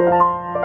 Música